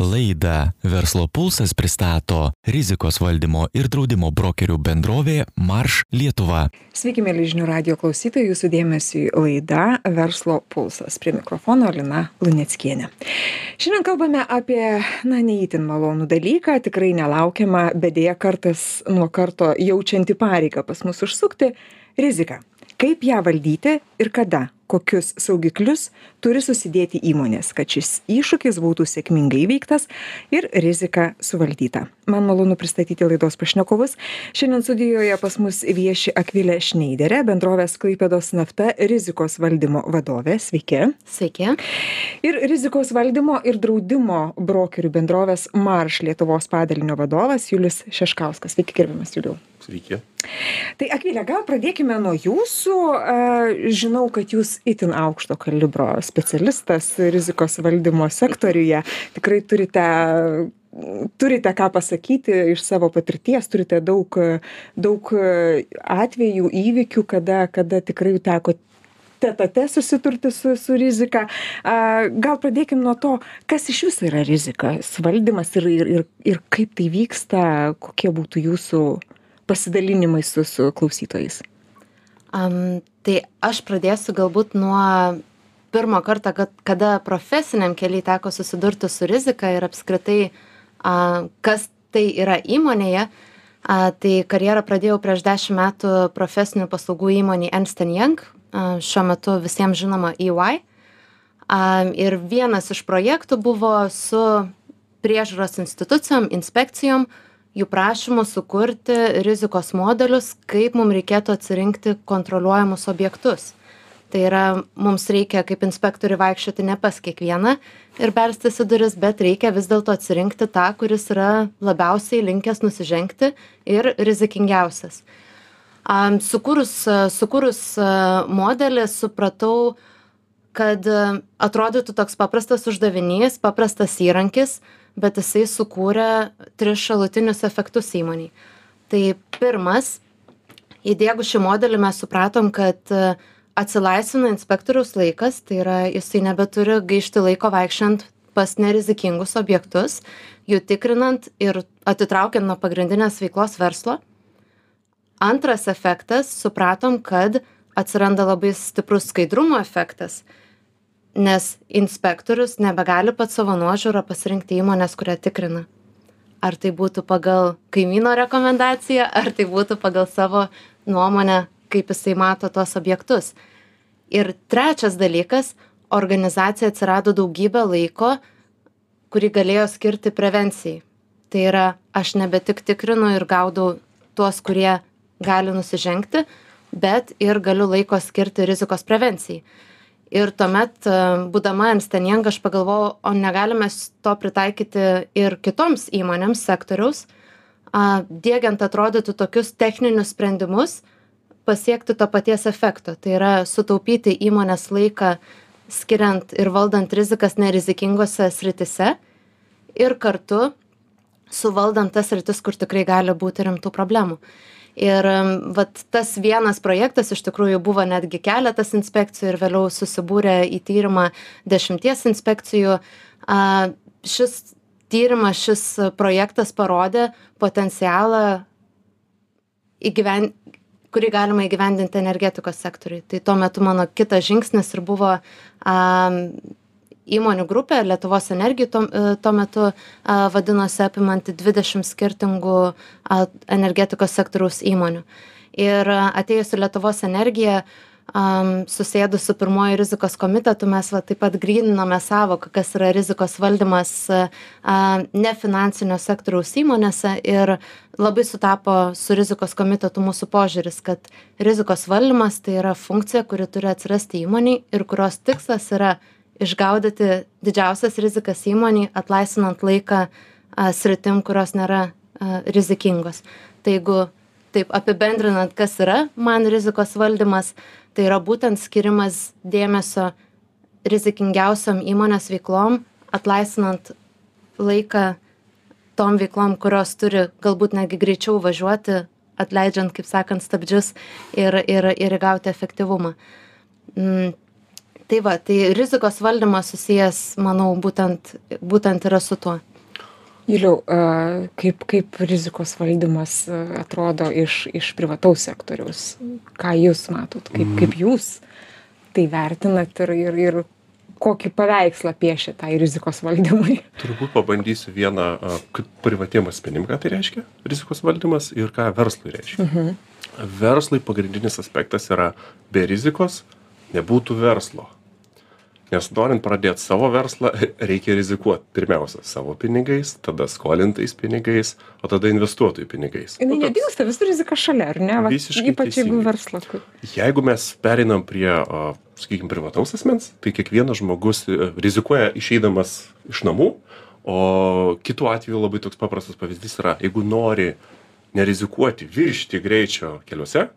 Laidą Verslo pulsas pristato rizikos valdymo ir draudimo brokerių bendrovė Marš Lietuva. Sveiki, mėly žinių radio klausytojai, jūsų dėmesį laida Verslo pulsas. Prie mikrofono Lina Luneckienė. Šiandien kalbame apie, na, neįtin malonų dalyką, tikrai nelaukiamą, bet dėja kartas nuo karto jaučianti pareigą pas mus užsukti - rizika. Kaip ją valdyti ir kada? Kokius saugiklius turi susidėti įmonės, kad šis iššūkis būtų sėkmingai įveiktas ir rizika suvaldyta. Man malonu pristatyti laidos pašnekovus. Šiandien studijoje pas mus vieši Akvilė Šneiderė, bendrovės Klaipėdos nafta rizikos valdymo vadovė. Sveiki. Sveiki. Ir rizikos valdymo ir draudimo brokerių bendrovės Marš Lietuvos padalinio vadovas Julius Šeškauskas. Sveiki, gerbiamas Juliu. Sveiki. Tai Akvilė, gal pradėkime nuo jūsų. Žinau, kad jūs itin aukšto kalibro specialistas rizikos valdymo sektoriuje. Tikrai turite turite ką pasakyti iš savo patirties, turite daug, daug atvejų, įvykių, kada, kada tikrai teko tetate susiturti su, su rizika. Gal pradėkime nuo to, kas iš viso yra rizika, valdymas ir, ir, ir, ir kaip tai vyksta, kokie būtų jūsų pasidalinimai su, su klausytojais. Um, tai aš pradėsiu galbūt nuo pirmo karto, kad, kada profesiniam keliai teko susidurti su rizika ir apskritai, a, kas tai yra įmonėje. A, tai karjerą pradėjau prieš dešimt metų profesinių paslaugų įmonį Ernst Young, a, šiuo metu visiems žinoma EY. A, ir vienas iš projektų buvo su priežiūros institucijom, inspekcijom, jų prašymu sukurti rizikos modelius, kaip mums reikėtų atsirinkti kontroliuojamus objektus. Tai yra, mums reikia kaip inspektoriui vaikščioti ne pas kiekvieną ir belstis į duris, bet reikia vis dėlto atsirinkti tą, kuris yra labiausiai linkęs nusižengti ir rizikingiausias. Sukūrus, sukūrus modelį supratau, kad atrodytų toks paprastas uždavinys, paprastas įrankis, bet jisai sukūrė tris šalutinius efektus įmoniai. Tai pirmas, įdėgus šį modelį mes supratom, kad atsilaisvina inspektoriaus laikas, tai yra jisai nebeturi gaišti laiko vaikščiant pas nerizikingus objektus, jų tikrinant ir atitraukiant nuo pagrindinės veiklos verslo. Antras efektas, supratom, kad atsiranda labai stiprus skaidrumo efektas nes inspektorius nebegali pats savo nuožiūra pasirinkti įmonės, kurią tikrina. Ar tai būtų pagal kaimyno rekomendaciją, ar tai būtų pagal savo nuomonę, kaip jisai mato tos objektus. Ir trečias dalykas, organizacija atsirado daugybę laiko, kurį galėjo skirti prevencijai. Tai yra, aš nebe tik tikrinu ir gaudau tuos, kurie gali nusižengti, bet ir galiu laiko skirti rizikos prevencijai ir tuomet e, būdama young aš pagalvojau o negalim mes to pritaikyti ir kitoms įmonėms sektoriaus a diegiant atrodytų tokius techninius sprendimus pasiekti to paties efekto. Tai yra sutaupyti įmonės laiką skiriant ir valdant rizikas nerizikingose srityse ir kartu suvaldant tas sritis kur tikrai gali būti rimtų problemų. Ir vat tas vienas projektas iš tikrųjų buvo netgi keletas inspekcijų ir vėliau susibūrė į tyrimą dešimties inspekcijų. Šis tyrimas šis projektas parodė potencialą įgyven kurį galima įgyvendinti energetikos sektoriuj tai tuo metu mano kitas žingsnis ir buvo a įmonių grupė lietuvos energija tuo, e, tuo metu vadinosi apimanti 20 skirtingų energetikos sektoriaus įmonių. Ir atėjus į Lietuvos energiją, um, susėdus su pirmoju rizikos komitetu, mes va, taip pat gryninome savoką, kas yra rizikos valdymas nefinansinio sektoriaus įmonėse ir labai sutapo su rizikos komitetu mūsų požiūris, kad rizikos valdymas tai yra funkcija, kuri turi atsirasti įmoniai ir kurios tikslas yra išgaudyti didžiausias rizikas įmonei atlaisvinant laiką a sritim kurios nėra a rizikingos. Tai jeigu taip apibendrinant kas yra man rizikos valdymas tai yra būtent skyrimas dėmesio rizikingiausiom įmonės veiklom atlaisvinant laiką tom veiklom kurios turi galbūt netgi greičiau važiuoti atleidžiant kaip sakant stabdžius ir ir ir įgauti efektyvumą. Mm tai va tai rizikos valdymas susijęs manau būtent būtent yra su tuo juliau a kaip kaip rizikos valdymas atrodo iš iš privataus sektoriaus? Ką jūs matot? Kaip kaip jūs tai vertinat ir ir ir kokį paveikslą piešiat tai rizikos valdymui? Turbūt pabandysiu vieną kaip privatiem asmenim ką tai reiškia rizikos valdymas ir ką verslui reiškia. Mhm. verslui pagrindinis aspektas yra be rizikos nebūtų verslo nes norint pradėt savo verslą reikia rizikuot pirmiausia savo pinigais tada skolintais pinigais o tada investuotojų pinigais. Jinai Nu, toks- nedingsta visur rizika šalia ar ne? Vat Visiškai ypač jeigu verslas kur jeigu mes pereinam prie a, sakykim privataus asmens tai kiekvienas žmogus e, rizikuoja išeidamas iš namų o kitu atveju labai toks paprastas pavyzdys yra jeigu nori nerizikuoti viršyti greičio keliuose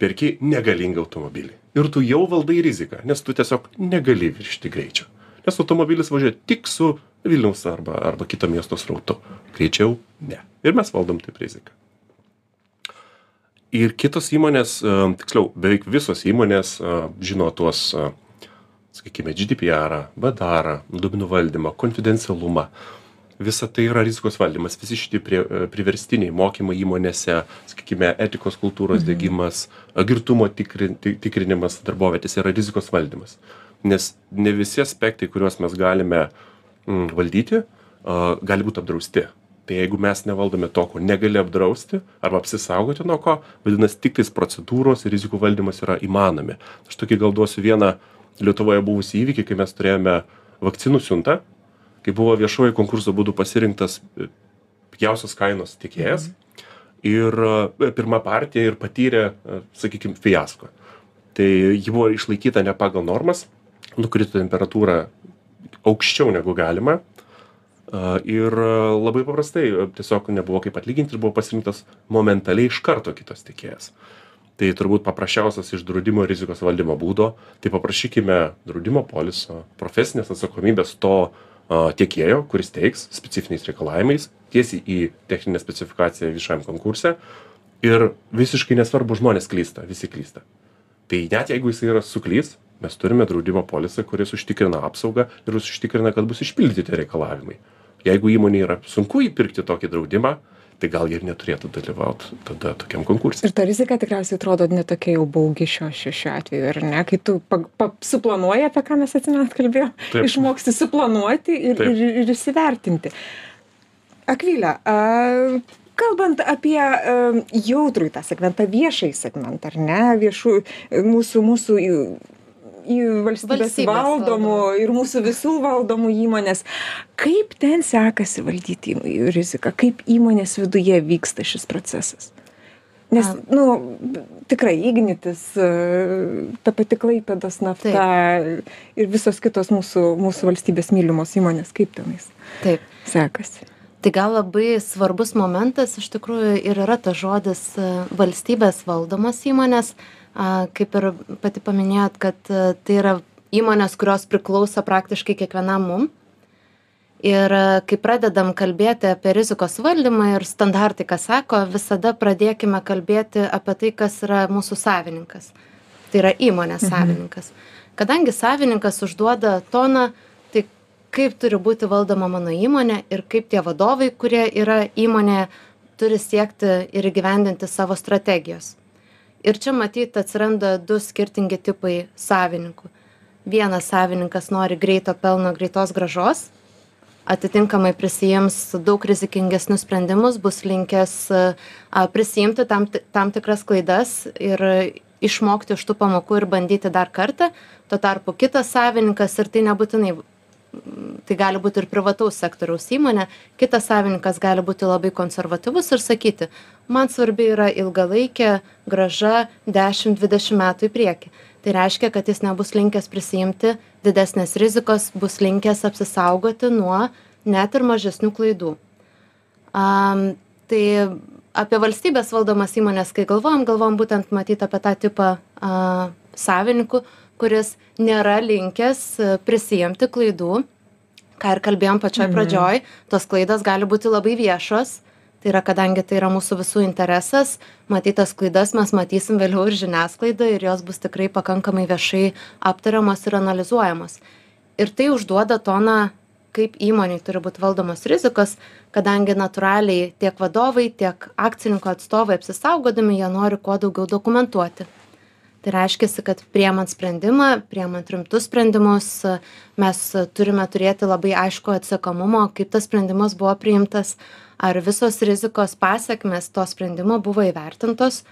perki negalingą automobilį. Ir tu jau valdai riziką nes tu tiesiog negali viršyti greičio. Nes automobilis važiuoja tik su vilniaus arba arba kito miesto srautu. Greičiau ne. Ir mes valdom taip riziką. Ir kitos įmonės e, tiksliau beveik visos įmonės e, žino tuos e, sakykime gdprą bdarą duomenų valdymą konfidencialumą visa tai yra rizikos valdymas. Visi šitie prie priverstiniai mokymai įmonėse sakykime etikos kultūros diegimas girtumo tikrin ti tikrinimas darbovietėse yra rizikos valdymas. Nes ne visi aspektai kuriuos mes galime mm, valdyti a, gali būt apdrausti. Tai jeigu mes nevaldome to ko negali apdrausti arba apsisaugoti nuo ko vadinas tiktais procedūros ir rizikų valdymas yra įmanomi. Aš tokį gal duosiu vieną lietuvoje buvusį įvykį kai mes turėjome vakcinų siuntą kai buvo viešuoju konkurso būdu pasirinktas e, pigiausios kainos tiekėjas ir e, pirma partija ir patyrė e, sakykim fiasko. Tai ji buvo išlaikyta ne pagal normas nukrito temperatūra aukščiau negu galima ir labai paprastai tiesiog nebuvo kaip atlyginti ir buvo pasirinktas momentaliai iš karto kitas tiekėjas. Tai turbūt paprasčiausias iš draudimo rizikos valdymo būdo tai paprašykime draudimo poliso profesinės atsakomybės to a, tiekėjo kuris teiks specifiniais reikalavimais tiesiai į techninę specifikaciją viešajam konkurse ir visiškai nesvarbu žmonės klysta visi klysta. Tai net jeigu jisai yra suklys mes turime draudimo polisą kuris užtikrina apsaugą ir jis užtikrina kad bus išpildyti reikalavimai. Jeigu įmonei yra sunku įpirkti tokį draudimą tai gal jie ir neturėtų dalyvaut tada tokiam konkurse ir ta rizika tikriausiai atrodo ne tokia jau baugi šiuo šiuo šiuo atveju ar ne kai tu pag pa suplanuoji apie ką mes atsimenat kalbėjom Taip. išmoksti suplanuoti ir Taip. ir ir įsivertinti akvile a kalbant apie a, jautrųjį tą segmentą viešąjį segmentą ar ne viešų mūsų mūsų valstybės Valstybės valdomų ir mūsų visų valdomų įmonės. Kaip ten sekasi valdyti riziką? Kaip įmonės viduje vyksta šis procesas? Nes A. nu tikrai ignitis e, ta pati klaipėdos nafta ir visos kitos mūsų mūsų valstybės mylimos įmonės kaip tenais taip. sekasi? Tai gal labai svarbus momentas iš tikrųjų ir yra tas žodis e, valstybės valdomos įmonės. a, kaip ir pati paminėjot kad e, tai yra įmonės kurios priklauso praktiškai kiekvienam mum. Ir e, kai pradedam kalbėti apie rizikos valdymą ir standartai ką sako visada pradėkime kalbėti apie tai kas yra mūsų savininkas. Tai yra įmonės savininkas. Kadangi savininkas užduoda toną tai kaip turi būti valdoma mano įmonė ir kaip tie vadovai kurie yra įmonėje turi siekti ir įgyvendinti savo strategijos ir čia matyt atsiranda du skirtingi tipai savininkų. Vienas savininkas nori greito pelno greitos grąžos atitinkamai prisiims daug rizikingesnius sprendimus bus linkęs a, prisiimti tam tam tikras klaidas ir išmokti iš tų pamokų ir bandyti dar kartą. Tuo tarpu kitas savininkas ir tai nebūtinai tai gali būti ir privataus sektoriaus įmonė kitas savininkas gali būti labai konservatyvus ir sakyti man svarbi yra ilgalaikė grąža dešim dvidešim metų į priekį. Tai reiškia kad jis nebus linkęs prisiimti didesnės rizikos bus linkęs apsisaugoti nuo net ir mažesnių klaidų. Am tai apie valstybės valdomas įmones kai galvojam galvojam būtent matyt apie tą tipą a savininkų kuris nėra linkęs a, prisiimti klaidų. Ką ir kalbėjom pačioj pradžioj tos klaidos gali būti labai viešos. Tai yra kadangi tai yra mūsų visų interesas matyt tas klaidas mes matysim vėliau ir žiniasklaidoj ir jos bus tikrai pakankamai viešai aptariamos ir analizuojamos. Ir tai užduoda toną kaip įmonėj turi būt valdomos rizikos kadangi natūraliai tiek vadovai tiek akcininkų atstovai apsisaugodami jie nori kuo daugiau dokumentuoti tai reiškiasi kad priemant sprendimą priemant rimtus sprendimus mes turime turėti labai aiškų atsekamumą kaip tas sprendimas buvo priimtas ar visos rizikos pasekmės to sprendimo buvo įvertintos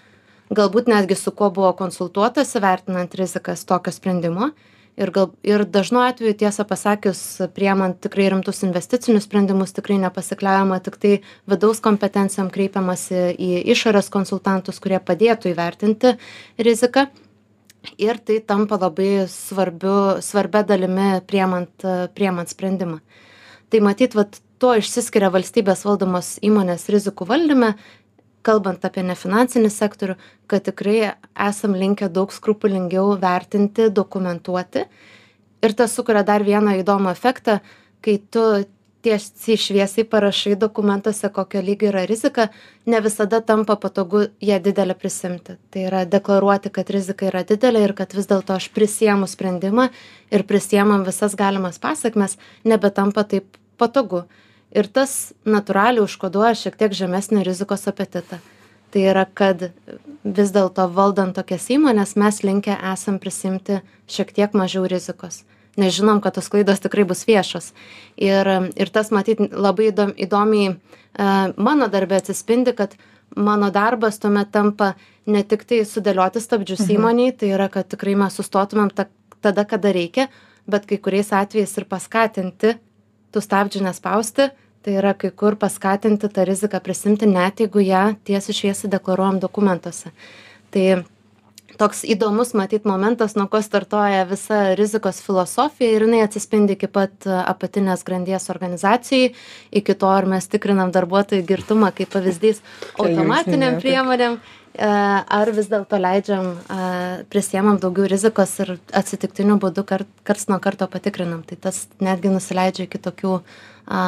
galbūt netgi su kuo buvo konsultuotasi vertinant rizikas tokio sprendimo ir gal ir dažnu atveju tiesą pasakius priimant tikrai rimtus investicinius sprendimus tikrai nepasikliaujama tiktai vidaus kompetencijom kreipiamasi į išorės konsultantus kurie padėtų įvertinti riziką. Ir tai tampa labai svarbiu svarbia dalimi priimant priimant sprendimą. Tai matyt vat tuo išsiskiria valstybės valdomos įmonės rizikų valdyme kalbant apie nefinansinį sektorių kad tikrai esam linkę daug skrupulingiau vertinti dokumentuoti. Ir tas sukuria dar vieną įdomų efektą kai tu tiesiai šviesiai parašai dokumentuose kokio lygio yra rizika ne visada tampa patogu ją didelę prisiimti. Tai yra deklaruoti kad rizika yra didelė ir kad vis dėlto aš prisiimu sprendimą ir prisiimam visas galimas pasekmes nebetampa taip patogu ir tas natūraliai užkoduoja šiek tiek žemesnį rizikos apetitą. Tai yra kad vis dėlto valdant tokias įmones mes linkę esam prisiimti šiek tiek mažiau rizikos. Nes žinom kad tos klaidos tikrai bus viešos. Ir ir tas matyt labai įdom įdomiai e, mano darbe atsispindi kad mano darbas tuomet tampa ne tiktai sudėlioti stabdžius Mhm. įmonei tai yra kad tikrai mes sustotumėm ta tada kada reikia bet kai kuriais atvejais ir paskatinti tų stabdžių nespausti tai yra kai kur paskatinti tą riziką prisiimti net jeigu ją tiesiai šviesiai deklaruojam dokumentuose tai toks įdomus matyt momentas nuo ko startuoja visa rizikos filosofija ir jinai atsispindi iki pat apatinės grandies organizacijoj iki to ar mes tikrinam darbuotojų girtumą kaip pavyzdys minėjote. priemonėm ar vis dėlto leidžiam a, prisiemam daugiau rizikos ir atsitiktiniu būdu kart, karts nuo karto patikrinam. Tai tas netgi nusileidžia iki tokių a,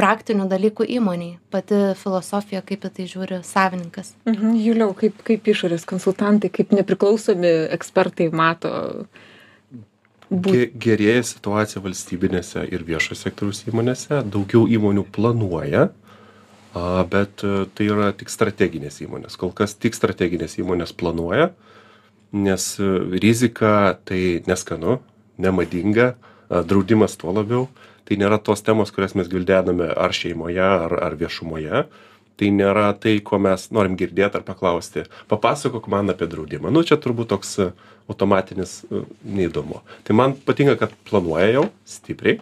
praktinių dalykų įmoniai. Pati filosofija, kaip į tai žiūri savininkas. Mhm, Juliau, kaip, kaip išorės konsultantai, kaip nepriklausomi ekspertai mato būt, Ge- Gerėja situacija valstybinėse ir viešo sektoriaus įmonėse, daugiau įmonių planuoja, a, bet e, tai yra tik strateginės įmonės. Kol kas tik strateginės įmonės planuoja, nes e, rizika tai neskanu, nemadinga, a, draudimas tuo labiau. Tai nėra tos temos, kurias mes gvildename ar šeimoje, ar, ar viešumoje. Tai nėra tai, ko mes norim girdėti ar paklausti. Papasakok man apie draudimą. Nu, čia turbūt toks e, automatinis neįdomu. Tai man patinka, kad planuoja jau stipriai.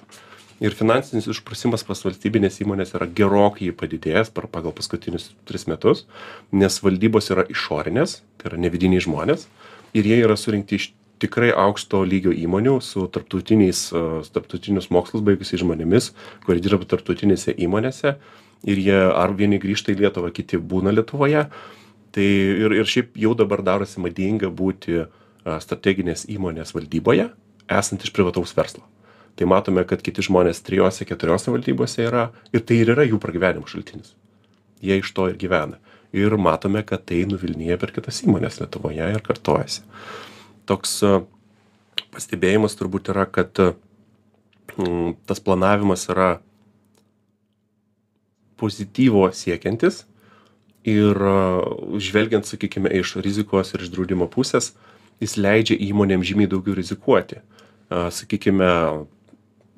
Ir finansinis išprusimas pas valstybinės įmonės yra gerokai padidėjęs per pagal paskutinius tris metus, nes valdybos yra išorinės, tai yra nevidiniai žmonės, ir jie yra surinkti iš tikrai aukšto lygio įmonių su tarptautiniais, e, tarptautinius mokslus baigusiais žmonėmis, kurie dirba tarptautinėse įmonėse. Ir jie ar vieni grįžta į Lietuvą, kiti būna Lietuvoje. Tai ir, ir šiaip jau dabar darosi madinga būti a, strateginės įmonės valdyboje, esant iš privataus verslo. Tai matome, kad kiti žmonės trijose, keturiose valdybose yra ir tai ir yra jų pragyvenimo šaltinis. Jie iš to ir gyvena. Ir matome, kad tai nuvilnyja per kitas įmonės Lietuvoje ir kartojasi. Toks a, pastebėjimas turbūt yra, kad mm, tas planavimas yra pozityvo siekiantis ir a, žvelgiant, sakykime, iš rizikos ir iš draudimo pusės, jis leidžia įmonėm žymiai daugiau rizikuoti. Sakykime,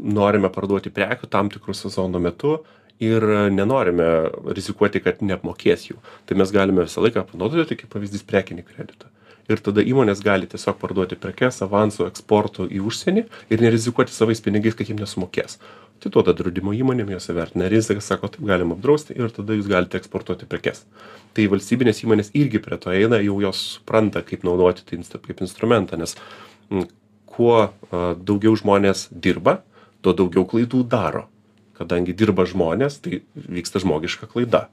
norime parduoti prekių tam tikrų sezono metu ir nenorime rizikuoti, kad neapmokės jų. Tai mes galime visą laiką panaudoti kaip pavyzdys prekinį kreditą. Ir tada įmonės gali tiesiog parduoti prekes avansu eksportu į užsienį ir nerizikuoti savais pinigais, kad jiems nesumokės. Atiduoda draudimo įmonėm, jos įvertina riziką, sako, taip galim apdrausti ir tada jūs galite eksportuoti prekes. Tai valstybinės įmonės irgi prie to eina, jau jos supranta, kaip naudoti tai kaip instrumentą, nes mm, kuo daugiau žmonės dirba, tuo daugiau klaidų daro. Kadangi dirba žmonės, tai vyksta žmogiška klaida.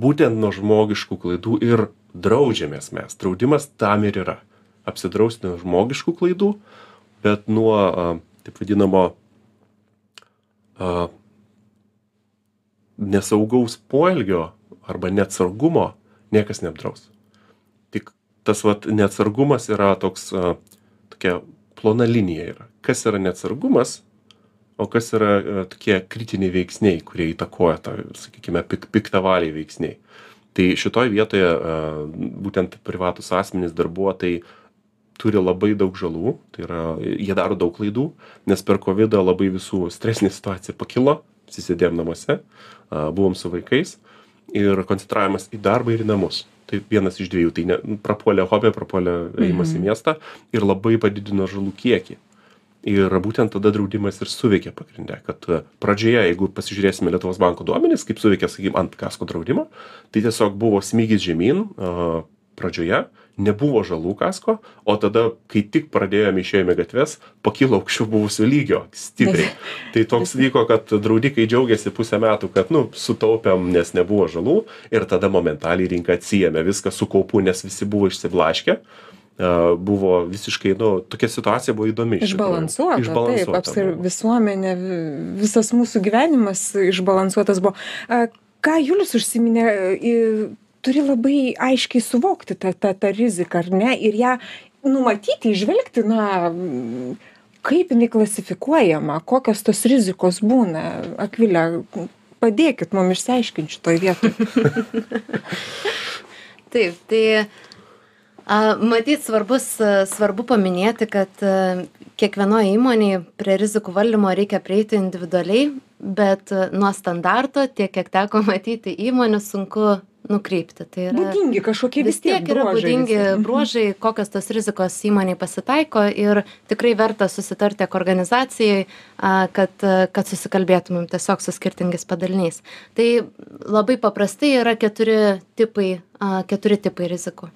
Būtent nuo žmogiškų klaidų ir draudžiamės mes. Draudimas tam ir yra. Apsidrausti nuo žmogiškų klaidų, bet nuo a, taip vadinamo a, nesaugaus poelgio arba neatsargumo niekas neapdraus. Tik tas vat, neatsargumas yra toks, a, tokia plona linija yra. Kas yra neatsargumas? O kas yra e, tokie kritiniai veiksniai, kurie įtakoja tą, sakykime, pik, piktavaliai veiksniai. Tai šitoje vietoje e, būtent privatus asmenys, darbuotojai turi labai daug žalų, tai yra, jie daro daug klaidų, nes per COVID labai visų stresinė situacija pakilo, sisėdėm namuose, buvom su vaikais ir koncentravimas į darbą ir į namus. Tai vienas iš dviejų, tai ne, prapuolė hobė, prapuolė ėjimas mhm. į miestą ir labai padidino žalų kiekį ir būtent tada draudimas ir suveikė pagrinde kad pradžioje jeigu pasižiūrėsime lietuvos banko duomenis kaip suveikė sakykim ant kasko draudimo tai tiesiog buvo smygis žemyn a pradžioje nebuvo žalų kasko o tada kai tik pradėjome išėjome į gatves pakilo aukščiau buvusio lygio stipriai. Tai toks vyko kad draudikai džiaugėsi pusę metų kad nu sutaupėm nes nebuvo žalų ir tada momentaliai rinka atsiėmė viską su kaupu nes visi buvo išsiblaškę buvo visiškai, nu, tokia situacija buvo įdomi. Išbalansuota. Išbalansuota. Taip, apsir visuomenė, visas mūsų gyvenimas išbalansuotas buvo. Ką Julius užsiminė, turi labai aiškiai suvokti tą, tą, tą riziką, ar ne, ir ją numatyti, išvelgti, na, kaip jinai klasifikuojama, kokios tos rizikos būna. Akvilė, padėkit mums išsiaiškinti šitoj vietoj. Taip, tai a matyt svarbus svarbu paminėti kad kiekvienoj įmonėj prie rizikų valdymo reikia prieiti individualiai bet nuo standarto tiek kiek teko matyti įmonių sunku nukrypti tai yra būdingi kažkokie vis tiek yra būdingi mhm. bruožai kokios tos rizikos įmonėj pasitaiko ir tikrai verta susitarti tiek organizacijoj a kad kad susikalbėtumėm tiesiog su skirtingais padaliniais. Tai labai paprastai yra keturi tipai keturi tipai rizikų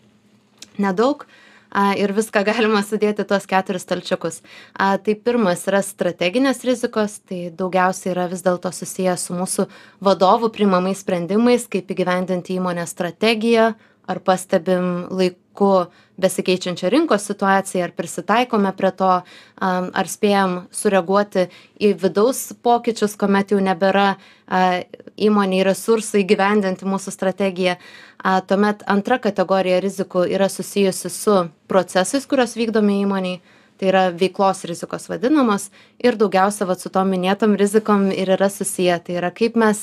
nedaug a, ir viską galima sudėti tuos keturis stalčiukus. A, tai pirmas yra strateginės rizikos, tai daugiausiai yra vis dėlto susijęs su mūsų vadovų primamais sprendimais, kaip įgyvendinti įmonės strategiją, ar pastebim laiku besikeičiančią rinkos situaciją, ar prisitaikome prie to, ar spėjam sureaguoti į vidaus pokyčius, kuomet jau nebėra įmoniai resursai gyvendinti mūsų strategiją. Tuomet antra kategorija rizikų yra susijusi su procesais, kuriuos vykdome įmoniai tai yra veiklos rizikos vadinamos ir daugiausia vat su tom minėtom rizikom ir yra susiję. Tai yra kaip mes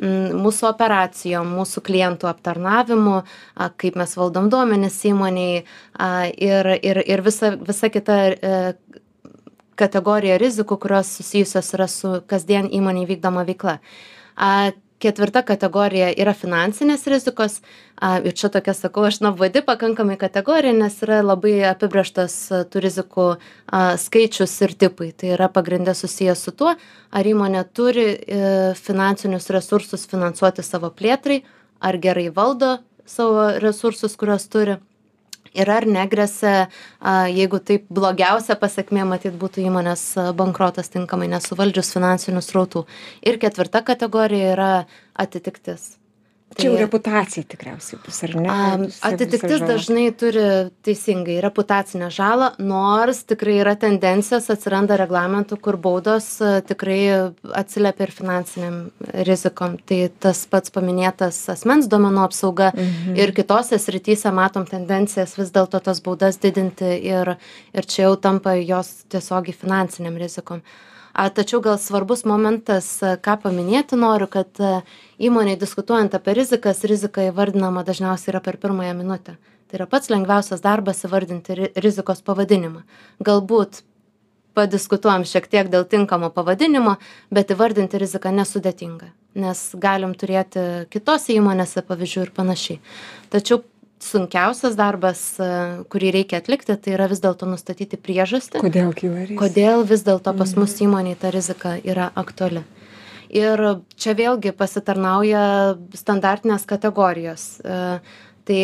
mūsų operacijom mūsų klientų aptarnavimu kaip mes valdom duomenis įmonėj ir ir ir visa visa kita e kategorija rizikų kurios susijusios yra su kasdien įmonėj vykdoma veikla ketvirta kategorija yra finansinės rizikos. A ir čia tokia sakau aš nuobodi pakankamai kategorija nes yra labai apibrėžtas tų rizikų a skaičius ir tipai. Tai yra pagrinde susiję su tuo ar įmonė turi e finansinius resursus finansuoti savo plėtrai ar gerai valdo savo resursus kuriuos turi ir ar negresia jeigu taip blogiausia pasekmė matyt būtų įmonės bankrotas tinkamai nesuvaldžius finansinių srautų. Ir ketvirta kategorija yra atitiktis Čia jau reputacijai tikriausiai bus, ar ne? Atitiktis dažnai turi teisingai reputacinę žalą, nors tikrai yra tendencijos, atsiranda reglamentų, kur baudos tikrai atsiliepia ir finansiniam rizikom. Tai tas pats paminėtas asmens duomenų apsauga mhm. ir kitose srityse matom tendencijas vis dėlto tas baudas didinti ir, ir čia jau tampa jos tiesiogiai finansiniam rizikom a tačiau gal svarbus momentas ką paminėti noriu kad įmonėj diskutuojant apie rizikas rizika įvardinama dažniausiai yra per pirmąją minutę. Tai yra pats lengviausias darbas įvardinti ri rizikos pavadinimą. Galbūt padiskutuojam šiek tiek dėl tinkamo pavadinimo bet įvardinti riziką nesudėtinga nes galim turėti kitose įmonėse pavyzdžių ir panašiai. Tačiau sunkiausias darbas kurį reikia atlikti tai yra vis dėlto nustatyti priežastį. Kodėl kyla rizika? Kodėl vis dėlto pas mus mhm. įmonėj ta rizika yra aktuali. Ir čia vėlgi pasitarnauja standartinės kategorijos. Tai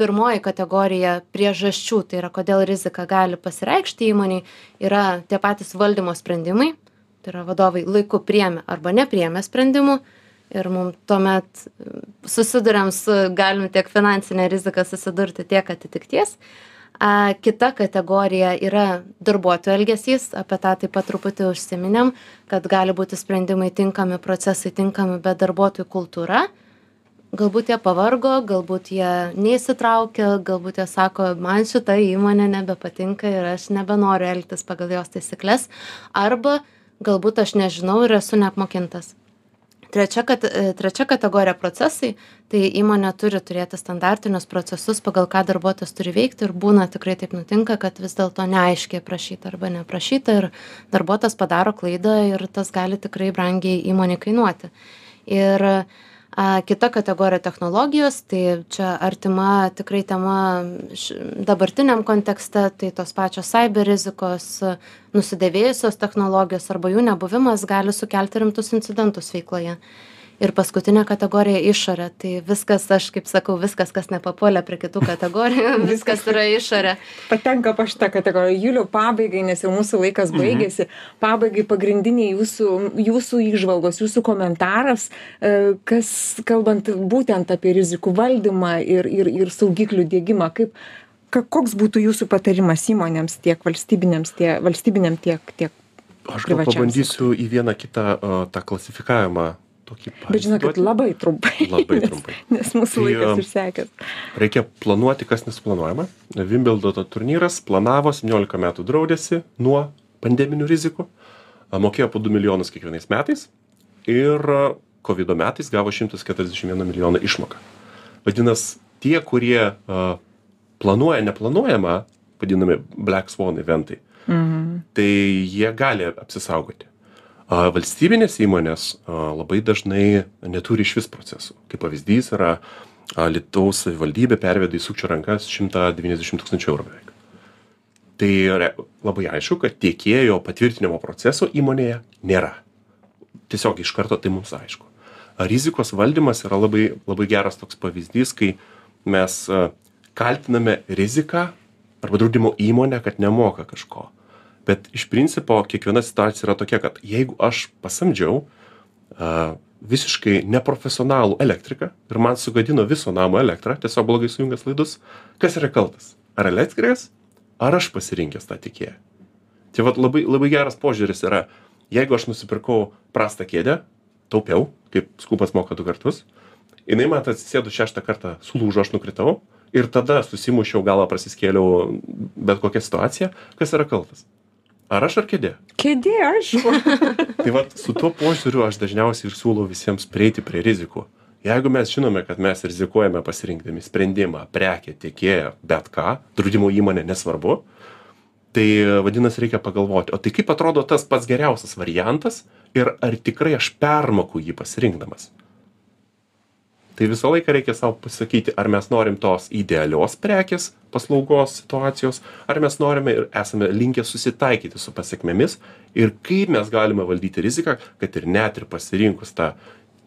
pirmoji kategorija priežasčių tai yra kodėl rizika gali pasireikšti įmonėj yra tie patys valdymo sprendimai. Tai yra vadovai laiku priėmė arba nepriėmė sprendimų ir mum tuomet susiduriam su galim tiek finansine rizika susidurti tiek atitikties. A kita kategorija yra darbuotojų elgesys apie tą taip pat truputį užsiminėm kad gali būti sprendimai tinkami procesai tinkami bet darbuotojų kultūra galbūt jie pavargo galbūt jie neįsitraukia galbūt jie sako man šita įmonė nebepatinka ir aš nebenoriu elgtis pagal jos taisykles arba galbūt aš nežinau ir esu neapmokintas trečia kad e, trečia kategorija procesai. Tai įmonė turi turėti standartinius procesus pagal ką darbuotojas turi veikti ir būna tikrai taip nutinka kad vis dėlto neaiškiai aprašyta arba neaprašyta ir darbuotojas padaro klaidą ir tas gali tikrai brangiai įmonei kainuoti. Ir a kita kategorija technologijos tai čia artima tikrai tema š dabartiniam kontekste tai tos pačios saiber rizikos nusidėvėjusios technologijos arba jų nebuvimas gali sukelti rimtus incidentus veikloje ir paskutinė kategorija išorė. Tai viskas aš kaip sakau viskas kas nepapuolė prie kitų kategorijų viskas yra išorė. Patenka po šitą kategoriją. Juliau pabaigai nes jau mūsų laikas Mhm. baigėsi. Pabaigai pagrindiniai jūsų jūsų įžvalgos jūsų komentaras e, kas kalbant būtent apie rizikų valdymą ir ir ir saugiklių diegimą kaip ka koks būtų jūsų patarimas įmonėms tiek valstybinėms tie valstybiniam tiek tiek Aš gal pabandysiu į vieną kitą a, tą klasifikavimą tokį bet žinokit labai trumpai Labai nes- trumpai. nes mūsų Tai, laikas išsekęs Reikia planuoti, kas nesuplanuojama. Wimbledono turnyras planavo 17 metų draudėsi nuo pandeminių rizikų, mokėjo po 2 milijonus kiekvienais metais ir COVID metais gavo 141 milijoną išmoką. Vadinasi, tie, kurie a, planuoja neplanuojamą, vadinami Black Swan eventai, mhm tai jie gali apsisaugoti. A, Valstybinės įmonės a, labai dažnai neturi iš vis procesų. Kaip pavyzdys yra a, Lietuvos savivaldybė pervedė į sukčių rankas 190 tūkstančių eurų beveik. Tai re- labai aišku, kad tiekėjo patvirtinimo proceso įmonėje nėra. Tiesiog iš karto tai mums aišku. A, Rizikos valdymas yra labai, labai geras toks pavyzdys, kai mes a, kaltiname riziką arba draudimo įmonę, kad nemoka kažko. Bet iš principo kiekviena situacija yra tokia, kad jeigu aš pasamdžiau a, visiškai neprofesionalų elektriką ir man sugadino viso namo elektrą, tiesiog blogai sujungęs laidus, kas yra kaltas? Ar elektrikas, ar aš pasirinkęs tą tikėją? Tai vat labai, labai geras požiūris yra, jeigu aš nusipirkau prastą kėdę, taupiau, kaip skupas moka du kartus, jinai man atsisėdu šeštą kartą, sulūžo, aš nukritau ir tada susimušiau galą, prasiskėliau bet kokią situaciją, kas yra kaltas? Ar aš ar kėdė? kėdė aišku Tai vat su tuo požiūriu aš dažniausiai ir siūlau visiems prieiti prie rizikų. Jeigu mes žinome, kad mes rizikuojame pasirinkdami sprendimą, prekę, tiekėją, bet ką, draudimo įmonė nesvarbu, tai vadinasi reikia pagalvoti, o tai kaip atrodo tas pats geriausias variantas ir ar tikrai aš permoku jį pasirinkdamas. Tai visą laiką reikia savo pasakyti, ar mes norim tos idealios prekės, paslaugos situacijos, ar mes norime ir esame linkę susitaikyti su pasiekmėmis ir kaip mes galime valdyti riziką, kad ir net ir pasirinkus tą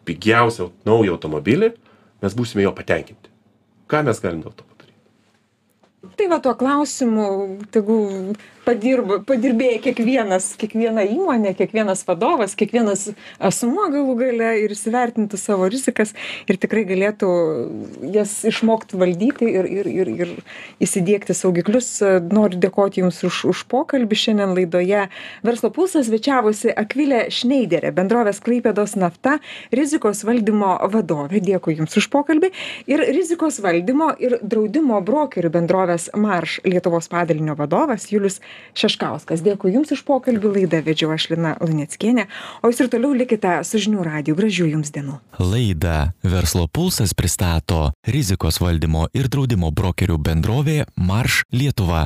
pigiausią naują automobilį, mes būsime jo patenkinti. Ką mes galim dėl to? Tai va tuo klausimu tegu padirba padirbėja kiekvienas kiekviena įmonė kiekvienas vadovas kiekvienas asmuo galų gale ir įsivertintų savo rizikas ir tikrai galėtų jas išmokt valdyti ir ir ir ir įsidiegti saugiklius. Noriu dėkoti jums už už pokalbį šiandien laidoje. Verslo pulsas svečiavosi akvilė šneiderė bendrovės klaipėdos nafta rizikos valdymo vadovė. Dėkui jums už pokalbį. Ir rizikos valdymo ir draudimo brokerių bendrovės marš lietuvos padalinio vadovas julius šeškauskas. Dėkui jums už pokalbį. Laidą vedžiau aš lina luneckienė. O jūs ir toliau likite su žinių radiju. Gražių jums dienų. Laidą Verslo pulsas pristato rizikos valdymo ir draudimo brokerių bendrovė Marš Lietuva.